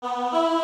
Oh.